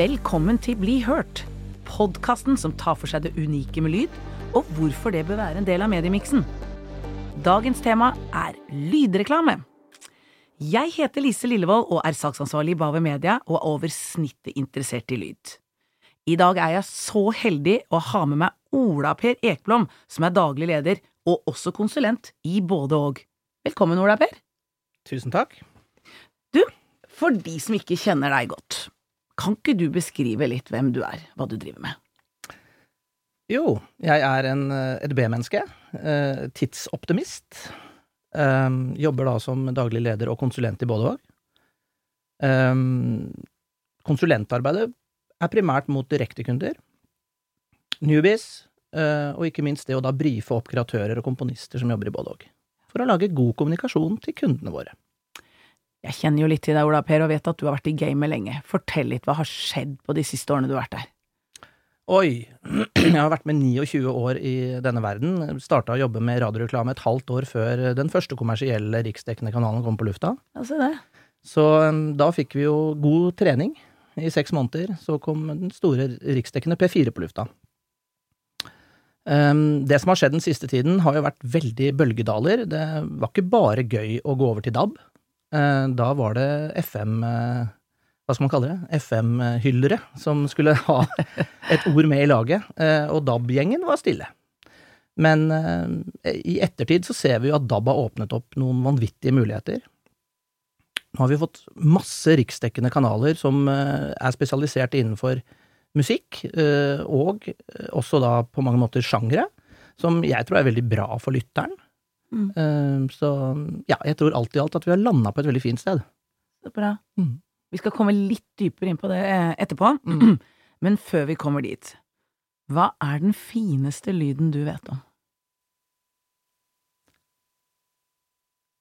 Velkommen til Bli hørt, podkasten som tar for seg det unike med lyd, og hvorfor det bør være en del av mediemiksen. Dagens tema er lydreklame. Jeg heter Lise Lillevold og er saksansvarlig i Bave Media og er over snittet interessert i lyd. I dag er jeg så heldig å ha med meg Ola Per Ekblom, som er daglig leder og også konsulent i både og. Velkommen, Ola Per. Tusen takk. Du, for de som ikke kjenner deg godt, kan ikke du beskrive litt hvem du er, hva du driver med? Jo, jeg er en EDB-menneske. Eh, tidsoptimist. Eh, jobber da som daglig leder og konsulent i både og. Eh, konsulentarbeidet er primært mot direktekunder, newbies, og ikke minst det å da brife opp kreatører og komponister som jobber i både òg. For å lage god kommunikasjon til kundene våre. Jeg kjenner jo litt til deg, Ola Per, og vet at du har vært i gamet lenge. Fortell litt, hva har skjedd på de siste årene du har vært der? Oi, jeg har vært med 29 år i denne verden. Starta å jobbe med radioreklame et halvt år før den første kommersielle riksdekkende kanalen kom på lufta. Ja, se det. Så da fikk vi jo god trening. I seks måneder så kom den store riksdekkende P4 på lufta. Det som har skjedd den siste tiden, har jo vært veldig bølgedaler. Det var ikke bare gøy å gå over til DAB. Uh, da var det FM uh, Hva skal man kalle det? FM-hyllere som skulle ha et ord med i laget. Uh, og DAB-gjengen var stille. Men i ettertid så ser vi jo at DAB har åpnet opp noen vanvittige muligheter. Nå har vi fått masse riksdekkende kanaler som er spesialisert innenfor musikk, og også da på mange måter sjangre, som jeg tror er veldig bra for lytteren. Mm. Så ja, jeg tror alt i alt at vi har landa på et veldig fint sted. Er bra. Mm. Vi skal komme litt dypere inn på det etterpå, mm. men før vi kommer dit, hva er den fineste lyden du vet om?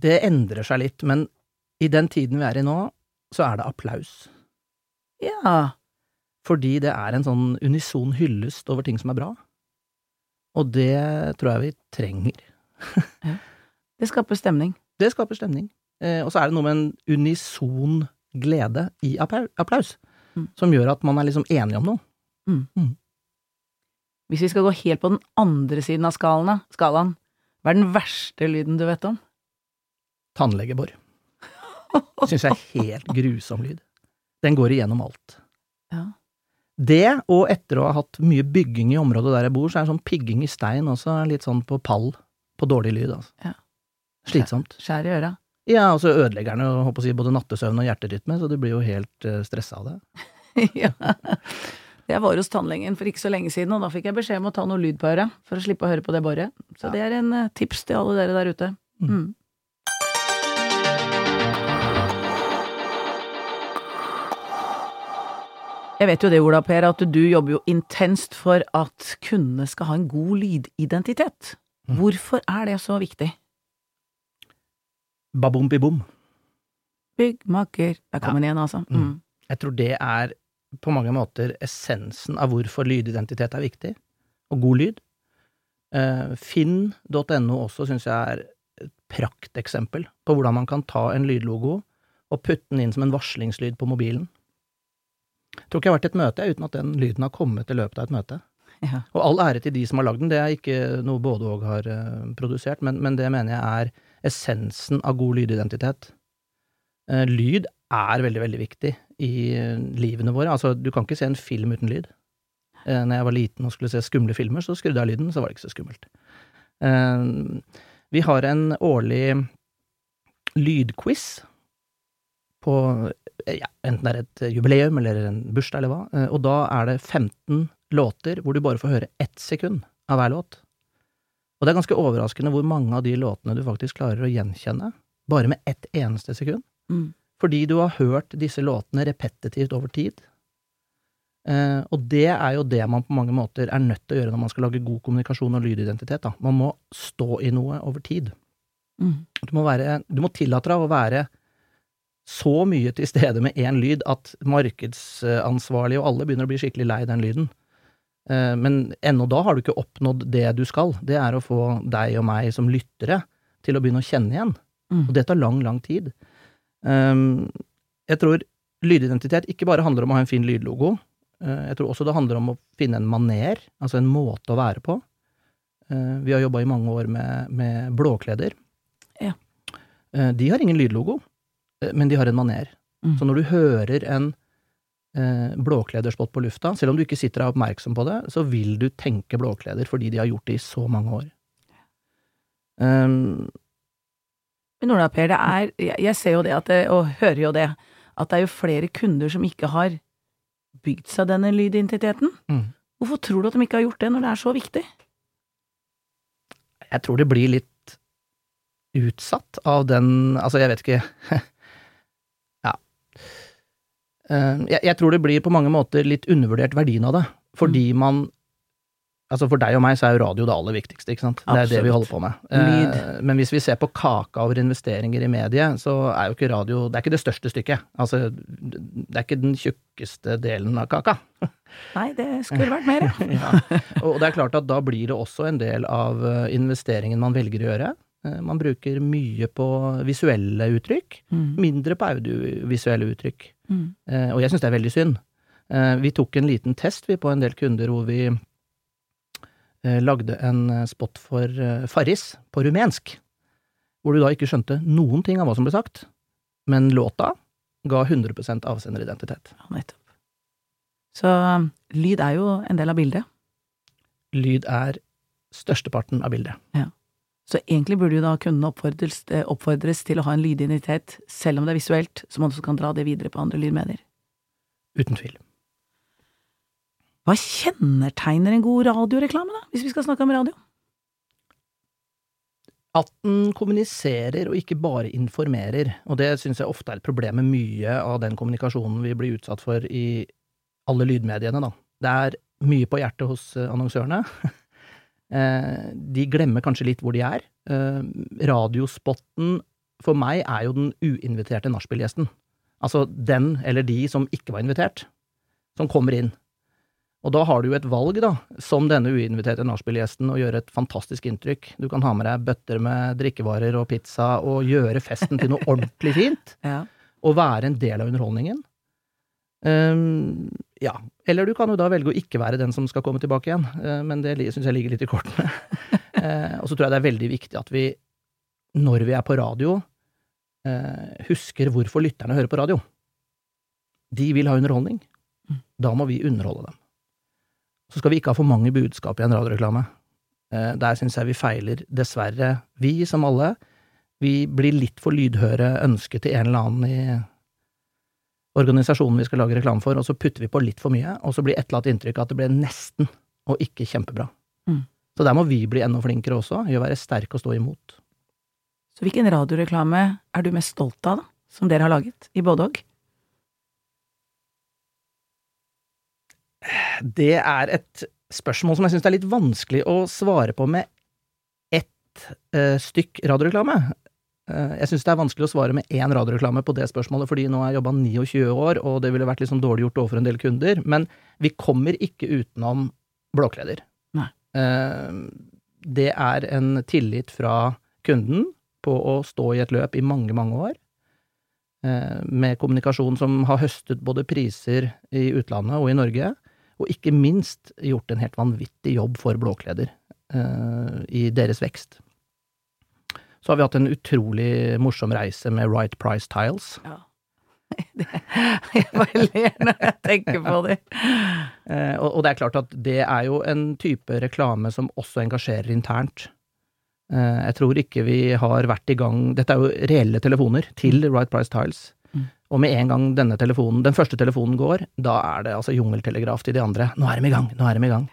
Det endrer seg litt, men i den tiden vi er i nå, så er det applaus. Ja. Fordi det er en sånn unison hyllest over ting som er bra. Og det tror jeg vi trenger. ja. Det skaper stemning. Det skaper stemning. Eh, og så er det noe med en unison glede i applaus, mm. som gjør at man er liksom enig om noe. Mm. Mm. Hvis vi skal gå helt på den andre siden av skalaen, skalaen, hva er den verste lyden du vet om? Tannlegebor. Syns jeg er helt grusom lyd. Den går igjennom alt. Ja. Det, og etter å ha hatt mye bygging i området der jeg bor, så er det sånn pigging i stein også litt sånn på pall, på dårlig lyd, altså. Ja. Slitsomt. Skjær i øra. Ja, og så ødelegger den jo, håper å si, både nattesøvn og hjerterytme, så du blir jo helt uh, stressa av det. ja. Jeg var hos tannlegen for ikke så lenge siden, og da fikk jeg beskjed om å ta noe lyd på øret, for å slippe å høre på det boret. Så ja. det er en uh, tips til alle dere der ute. Mm. Mm. Jeg vet jo det, Ola Per, at du jobber jo intenst for at kundene skal ha en god lydidentitet. Mm. Hvorfor er det så viktig? Babom-bibom. Byggmaker. Der kom den igjen, altså. Mm. Mm. Jeg tror det er på mange måter essensen av hvorfor lydidentitet er viktig, og god lyd. Uh, Finn.no også syns jeg er et prakteksempel på hvordan man kan ta en lydlogo og putte den inn som en varslingslyd på mobilen. Jeg tror ikke jeg har vært i et møte uten at den lyden har kommet i løpet av et møte. Og all ære til de som har lagd den, det er ikke noe både og har uh, produsert, men, men, det mener jeg er essensen av god lydidentitet. Uh, lyd er veldig, veldig viktig i uh, livene våre. Altså, du kan ikke se en film uten lyd. Uh, når jeg var liten og skulle se skumle filmer, så skrudde jeg lyden, så var det ikke så skummelt. vi har en årlig lydquiz på ja, enten det er et jubileum eller en bursdag eller hva, eh, og da er det 15 låter hvor du bare får høre ett sekund av hver låt. Og det er ganske overraskende hvor mange av de låtene du faktisk klarer å gjenkjenne, bare med ett eneste sekund. Mm. Fordi du har hørt disse låtene repetitivt over tid. Eh, og det er jo det man på mange måter er nødt til å gjøre når man skal lage god kommunikasjon og lydidentitet. Da. Man må stå i noe over tid. Mm. Du, må være, du må tillate deg å være så mye til stede med én lyd at markedsansvarlig og alle begynner å bli skikkelig lei den lyden. Eh, men ennå da har du ikke oppnådd det du skal. Det er å få deg og meg som lyttere til å begynne å kjenne igjen. Mm. Og det tar lang, lang tid. Ehm, jeg tror lydidentitet ikke bare handler om å ha en fin lydlogo. Eh, jeg tror også det handler om å finne en maner, altså en måte å være på. Eh, vi har jobba i mange år med, med blåkleder. Ja. De har ingen lydlogo, men de har en maner. Mm. Så når du hører en blåklederspott på lufta, selv om du ikke sitter og er oppmerksom på det, så vil du tenke blåkleder fordi de har gjort det i så mange år. Um, Men Ola Per, det er, jeg, ser jo det, det, og hører jo det, at det er jo flere kunder som ikke har bygd seg denne lydidentiteten. mm. Hvorfor tror du at de ikke har gjort det, når det er så viktig? Jeg tror det blir litt utsatt av den Altså, jeg vet ikke. Eh, Jeg, jeg tror det blir på mange måter litt undervurdert verdien av det, fordi man Altså For deg og meg så er jo radio det aller viktigste, ikke sant? Det er det vi holder på med. Lyd. Eh, Men hvis vi ser på kaka over investeringer i mediet, så er jo ikke radio Det er ikke det største stykket. Altså, det er ikke den tjukkeste delen av kaka. Nei, det skulle vært mer, ja. Og det er klart at da blir det også en del av eh, investeringen man velger å gjøre. Eh, Man bruker mye på visuelle uttrykk, Mm. mindre på audiovisuelle uttrykk. Mm. Eh, Og jeg syns det er veldig synd. Eh, Vi tok en liten test vi på en del kunder hvor vi eh, lagde en eh, spot for eh, Farris på rumensk, hvor du da ikke skjønte noen ting av hva som ble sagt, men låta ga 100% avsenderidentitet. Ja, nettopp. Så um, lyd er jo en del av bildet. Lyd er størsteparten av bildet. Så egentlig burde jo da kundene oppfordres, eh, oppfordres til å ha en lydidentitet, selv om det er visuelt, så man også kan dra det videre på andre lydmedier. Uten tvil. Hva kjennetegner en god radioreklame, da, hvis vi skal snakke om radio? At den kommuniserer og ikke bare informerer, og det syns jeg ofte er et problem med mye av den kommunikasjonen vi blir utsatt for i alle lydmediene, da. Det er mye på hjertet hos eh, annonsørene. Eh, De glemmer kanskje litt hvor de er. Eh, Radiospotten for meg er jo den uinviterte nachspielgjesten. Altså den eller de som ikke var invitert, som kommer inn. Og da har du jo et valg, da, som denne uinviterte nachspielgjesten, å gjøre et fantastisk inntrykk. Du kan ha med deg bøtter med drikkevarer og pizza og gjøre festen til noe ordentlig fint, Ja. og være en del av underholdningen. Ehm, ja, eller du kan jo da velge å ikke være den som skal komme tilbake igjen, eh, men det syns jeg ligger litt i kortene. Eh, og så tror jeg det er veldig viktig at vi, når vi er på radio, eh, husker hvorfor lytterne hører på radio. De vil ha underholdning. Da må vi underholde dem. Så skal vi ikke ha for mange budskap i en radioreklame. Der syns jeg vi feiler, dessverre. Vi, som alle, vi blir litt for lydhøre ønsket til en eller annen i organisasjonen vi skal lage reklame for, og så putter vi på litt for mye, og så blir et eller annet inntrykk at det ble nesten, og ikke kjempebra. Mm. Så der må vi bli enda flinkere også, i å være sterke og stå imot. Så hvilken radioreklame er du mest stolt av, da, som dere har laget, i både og? Det er et spørsmål som jeg syns er litt vanskelig å svare på med ett uh, stykk radioreklame. Eh, jeg syns det er vanskelig å svare med én radioreklame på det spørsmålet, fordi nå har jeg jobba 29 år, og det ville vært litt sånn dårlig gjort overfor en del kunder. Men vi kommer ikke utenom blåkleder. Nei. Eh, det er en tillit fra kunden på å stå i et løp i mange, mange år. eh, Med kommunikasjon som har høstet både priser i utlandet og i Norge og ikke minst gjort en helt vanvittig jobb for blåkleder i deres vekst. Så har vi hatt en utrolig morsom reise med Right Price Tiles. Ja. Det, jeg bare ler når jeg tenker på det. Eh, og, og det er klart at det er jo en type reklame som også engasjerer internt. Eh, jeg tror ikke vi har vært i gang Dette er jo reelle telefoner til Right Price Tiles. Mm. Og med en gang denne telefonen, den første telefonen går, da er det altså jungeltelegraf til de andre. Nå er de i gang! Nå er de i gang!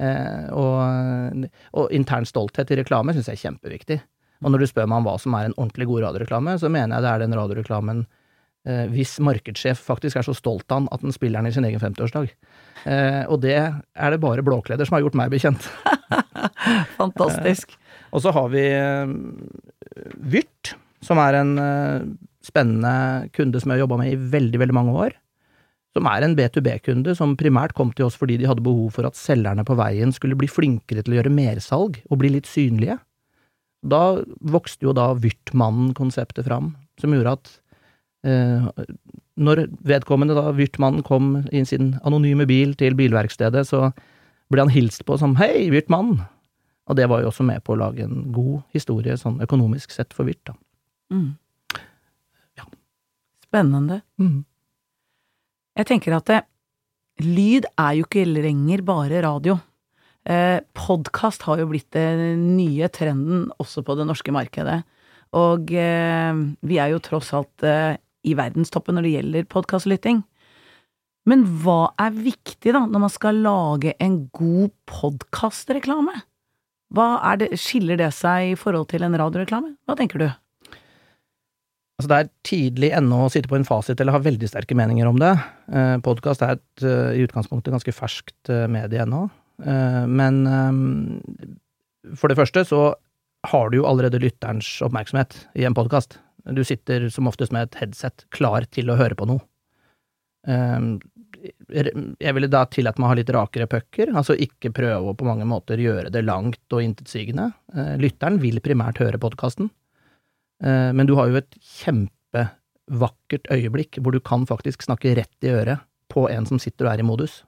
Eh, og, og intern stolthet i reklame syns jeg er kjempeviktig. Og når du spør meg om hva som er en ordentlig god radioreklame, så mener jeg det er den radioreklamen eh, hvis markedssjef faktisk er så stolt av han at den spiller den i sin egen 50-årsdag. Eh, og det er det bare blåkleder som har gjort meg bekjent. Fantastisk. Og så har vi eh, Vyrt, som er en eh, spennende kunde som jeg har jobba med i veldig, veldig mange år. Som er en B2B-kunde som primært kom til oss fordi de hadde behov for at selgerne på veien skulle bli flinkere til å gjøre mersalg og bli litt synlige. Da vokste jo da Vyrtmannen-konseptet fram, som gjorde at eh, når vedkommende, da, Vyrtmannen, kom i sin anonyme bil til bilverkstedet, så ble han hilst på som Hei, Vyrtmannen! Og det var jo også med på å lage en god historie, sånn økonomisk sett, for Vyrt, da. Mm. Ja. Spennende. Mm. Jeg tenker at det, lyd er jo ikke lenger bare radio. Eh, Podkast har jo blitt den nye trenden også på det norske markedet. Og eh, vi er jo tross alt eh, i verdenstoppen når det gjelder podkastlytting. Men hva er viktig, da, når man skal lage en god podkastreklame? Er skiller det seg i forhold til en radioreklame? Hva tenker du? Altså, det er tidlig ennå å sitte på en fasit eller ha veldig sterke meninger om det. Eh, Podkast er et eh, i utgangspunktet ganske ferskt medie ennå. Eh, men eh, for det første så har du jo allerede lytterens oppmerksomhet i en podkast. Du sitter som oftest med et headset klar til å høre på noe. Eh, jeg ville da tillate meg å ha litt rakere pucker, altså ikke prøve å på mange måter gjøre det langt og intetsigende. Lytteren vil primært høre podkasten, men du har jo et kjempevakkert øyeblikk hvor du kan faktisk snakke rett i øret på en som sitter og er i modus.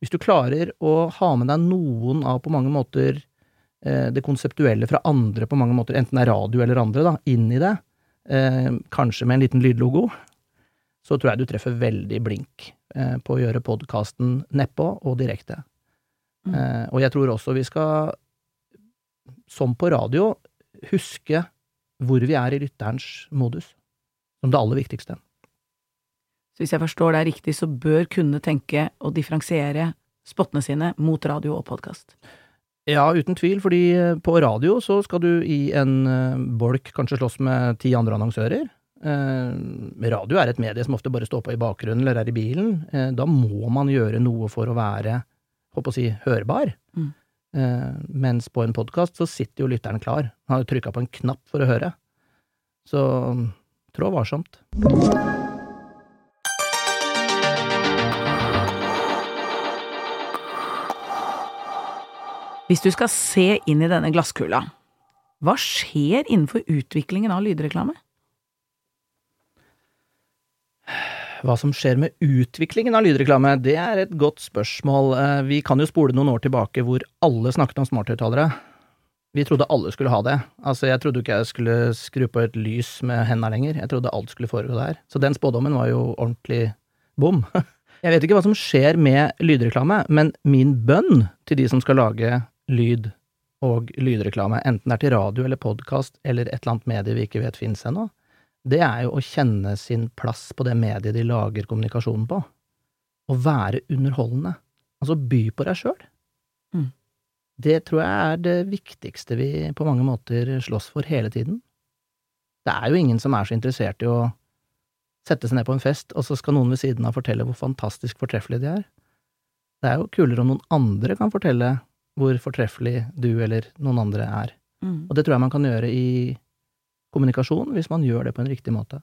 Hvis du klarer å ha med deg noen av på mange måter eh, det konseptuelle fra andre på mange måter, enten det er radio eller andre, da, inn i det, eh, kanskje med en liten lydlogo, så tror jeg du treffer veldig blink på å gjøre podkasten nedpå og direkte. Mm. Og jeg tror også vi skal, som på radio, huske hvor vi er i lytterens modus, som det aller viktigste. Så hvis jeg forstår deg riktig, så bør kunne tenke å differensiere spottene sine mot radio og podkast? Ja, uten tvil, fordi eh, på radio så skal du i en eh, bolk kanskje slåss med ti andre annonsører. Eh, radio er et medie som ofte bare står på i bakgrunnen eller er i bilen. Da må man gjøre noe for å være, håper å si, hørbar. Mm. Eh, mens på en podkast så sitter jo lytteren klar. Han har trykka på en knapp for å høre. Så trå varsomt. Hvis du skal se inn i denne glasskula, hva skjer innenfor utviklingen av lydreklame? Hva som skjer med utviklingen av lydreklame, det er et godt spørsmål. Eh, Vi kan jo spole noen år tilbake hvor alle snakket om smarthøyttalere. Vi trodde alle skulle ha det. Altså, jeg trodde ikke jeg skulle skru på et lys med henda lenger. Jeg trodde alt skulle foregå der. Så den spådommen var jo ordentlig bom. Jeg vet ikke hva som skjer med lydreklame, men min bønn til de som skal lage lyd og lydreklame, enten det er til radio eller podkast eller et eller annet medie vi ikke vet fins ennå, det er jo å kjenne sin plass på det mediet de lager kommunikasjonen på. Å være underholdende. Altså by på deg sjøl. Mm. Det tror jeg er det viktigste vi på mange måter slåss for hele tiden. Det er jo ingen som er så interessert i å sette seg ned på en fest, og så skal noen ved siden av fortelle hvor fantastisk fortreffelige de er. Det er jo kulere om noen andre kan fortelle hvor fortreffelig du eller noen andre er. Mm. Og det tror jeg man kan gjøre i kommunikasjon, hvis man gjør det på en riktig måte.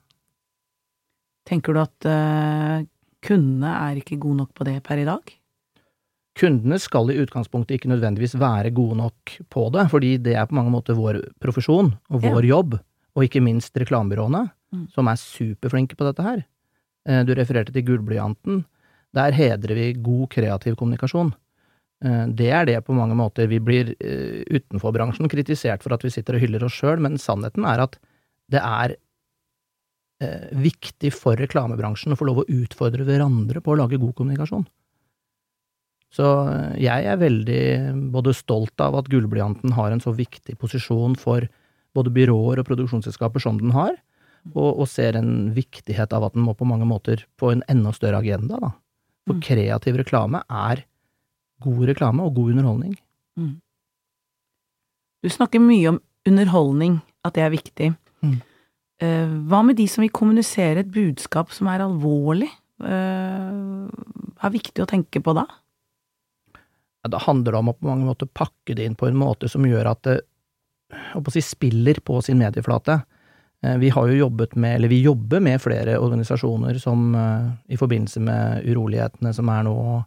Tenker du at uh, kundene er ikke gode nok på det per i dag? Kundene skal i utgangspunktet ikke nødvendigvis være gode nok på det, fordi det er på mange måter vår profesjon og vår jobb, og ikke minst reklamebyråene, Mm. som er superflinke på dette her. Eh, Du refererte til gullblyanten. Der hedrer vi god kreativ kommunikasjon. Eh, Det er det på mange måter vi blir eh, utenfor bransjen kritisert for at vi sitter og hyller oss sjøl, men sannheten er at det er eh, viktig for reklamebransjen å få lov å utfordre hverandre på å lage god kommunikasjon. Så jeg er veldig både stolt av at Gullblyanten har en så viktig posisjon for både byråer og produksjonsselskaper som den har, og, og ser en viktighet av at den må på mange måter få en enda større agenda, da. For Mm. kreativ reklame er god reklame og god underholdning. Mm. Du snakker mye om underholdning, at det er viktig. Mm. Eh, hva med de som vil kommunisere et budskap som er alvorlig? Eh, er viktig å tenke på da? Ja, Da handler det om å på mange måter pakke det inn på en måte som gjør at det si, spiller på sin medieflate. Eh, Vi har jo jobbet med, eller vi jobber med flere organisasjoner som i forbindelse med urolighetene som er nå,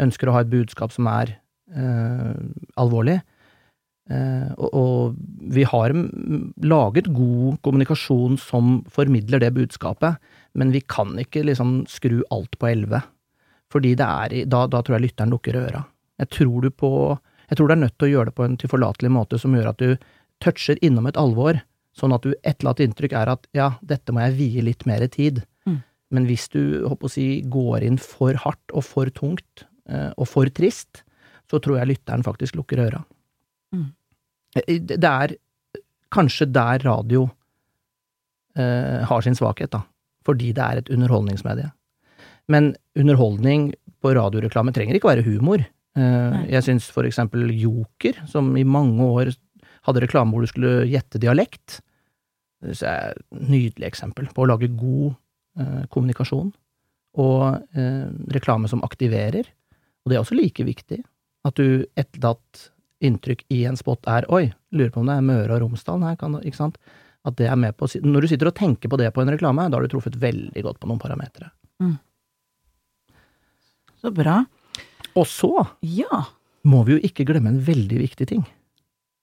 ønsker å ha et budskap som er eh, alvorlig. Eh, og, og vi har laget god kommunikasjon som formidler det budskapet, Men vi kan ikke liksom skru alt på elleve. Fordi det er da, da tror jeg lytteren lukker øra. Jeg tror du på Jeg tror du er nødt til å gjøre det på en tilforlatelig måte som gjør at du toucher innom et alvor, sånn at du et eller annet inntrykk er at ja, dette må jeg vie litt mer tid. Mm. Men hvis du, håper å si, går inn for hardt og for tungt, og for trist, så tror jeg lytteren faktisk lukker øra. Mm. Eh, Det er kanskje der radio eh, har sin svakhet, da. Fordi det er et underholdningsmedie. Men underholdning på radioreklame trenger ikke være humor. Eh, jeg syns for eksempel Joker, som i mange år hadde reklame hvor du skulle gjette dialekt, det jeg er et nydelig eksempel på å lage god eh, kommunikasjon, og eh, reklame som aktiverer. Og det er også like viktig, at du etterlatt inntrykk i en spot er oi, lurer på om det er Møre og Romsdal her, kan, ikke sant? At det er med på Når du sitter og tenker på det på en reklame, da har du truffet veldig godt på noen parametere. Så bra. Og så Ja. må vi jo ikke glemme en veldig viktig ting.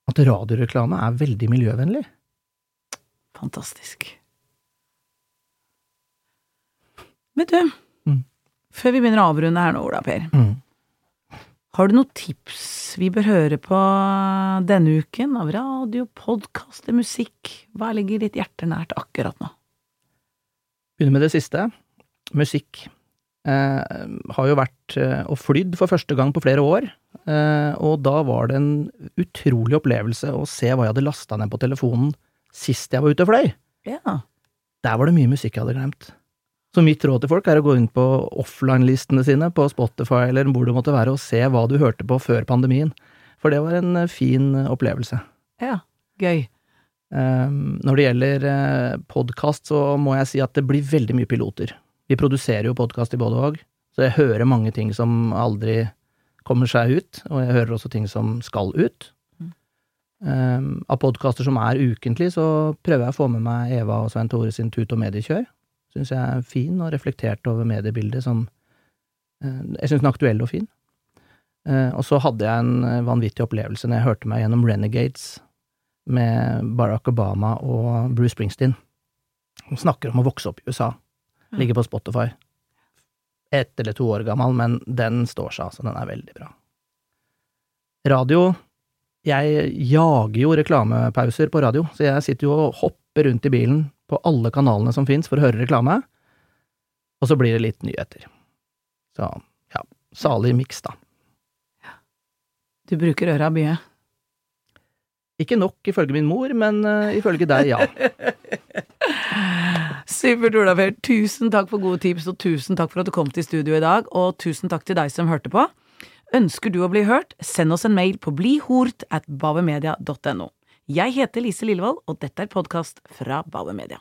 At radioreklame er veldig miljøvennlig. Fantastisk. Vet du, Mm. før vi begynner å avrunde her nå, Ola Per, har du noen tips vi bør høre på denne uken av radio, podkaster, musikk? Hva ligger ditt hjerte nært akkurat nå? Begynner med det siste. Musikk. Eh, har jo vært eh, og flydd for første gang på flere år, eh, og da var det en utrolig opplevelse å se hva jeg hadde lasta ned på telefonen sist jeg var ute og fløy. Ja. Der var det mye musikk jeg hadde glemt. Så mitt råd til folk er å gå inn på offline-listene sine på Spotify eller hvor det måtte være, og se hva du hørte på før pandemien. For det var en eh, fin eh, opplevelse. Ja. Gøy. Um, når det gjelder uh, podkast, så må jeg si at det blir veldig mye piloter. Vi produserer jo podkast i både og, så jeg hører mange ting som aldri kommer seg ut, og jeg hører også ting som skal ut. Mm. Um, av podkaster som er ukentlig, så prøver jeg å få med meg Eva og Svein Tore sin Tut og mediekjør. Syns jeg er fin og reflektert over mediebildet som uh, Jeg syns den er aktuell og fin. Uh, og så hadde jeg en uh, vanvittig opplevelse når jeg hørte meg gjennom Renegades med Barack Obama og Bruce Springsteen. De snakker om å vokse opp i USA. Ligger på Spotify. Ett eller to år gammel, men den står seg, altså. Den er veldig bra. Radio Jeg jager jo reklamepauser på radio, så jeg sitter jo og hopper rundt i bilen på alle kanalene som fins for å høre reklame, og så blir det litt nyheter. Så ja, salig miks, da. Du bruker øra mye. Ikke nok ifølge min mor, men uh, ifølge deg, ja. Supert, Ola Per. Tusen takk for gode tips, og tusen takk for at du kom til studio i dag, og tusen takk til deg som hørte på. Ønsker du å bli hørt, send oss en mail på blihort at bavemedia.no. Jeg heter Lise Lillevold, og dette er podkast fra Bauer Media.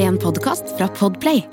En podkast fra Podplay